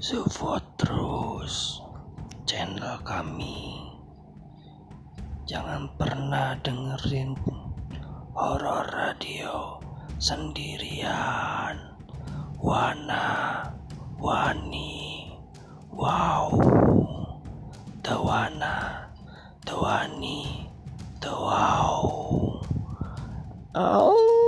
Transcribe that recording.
support terus channel kami. Jangan pernah dengerin horor radio sendirian. Wana wani wow. Tawana tawani tawau oh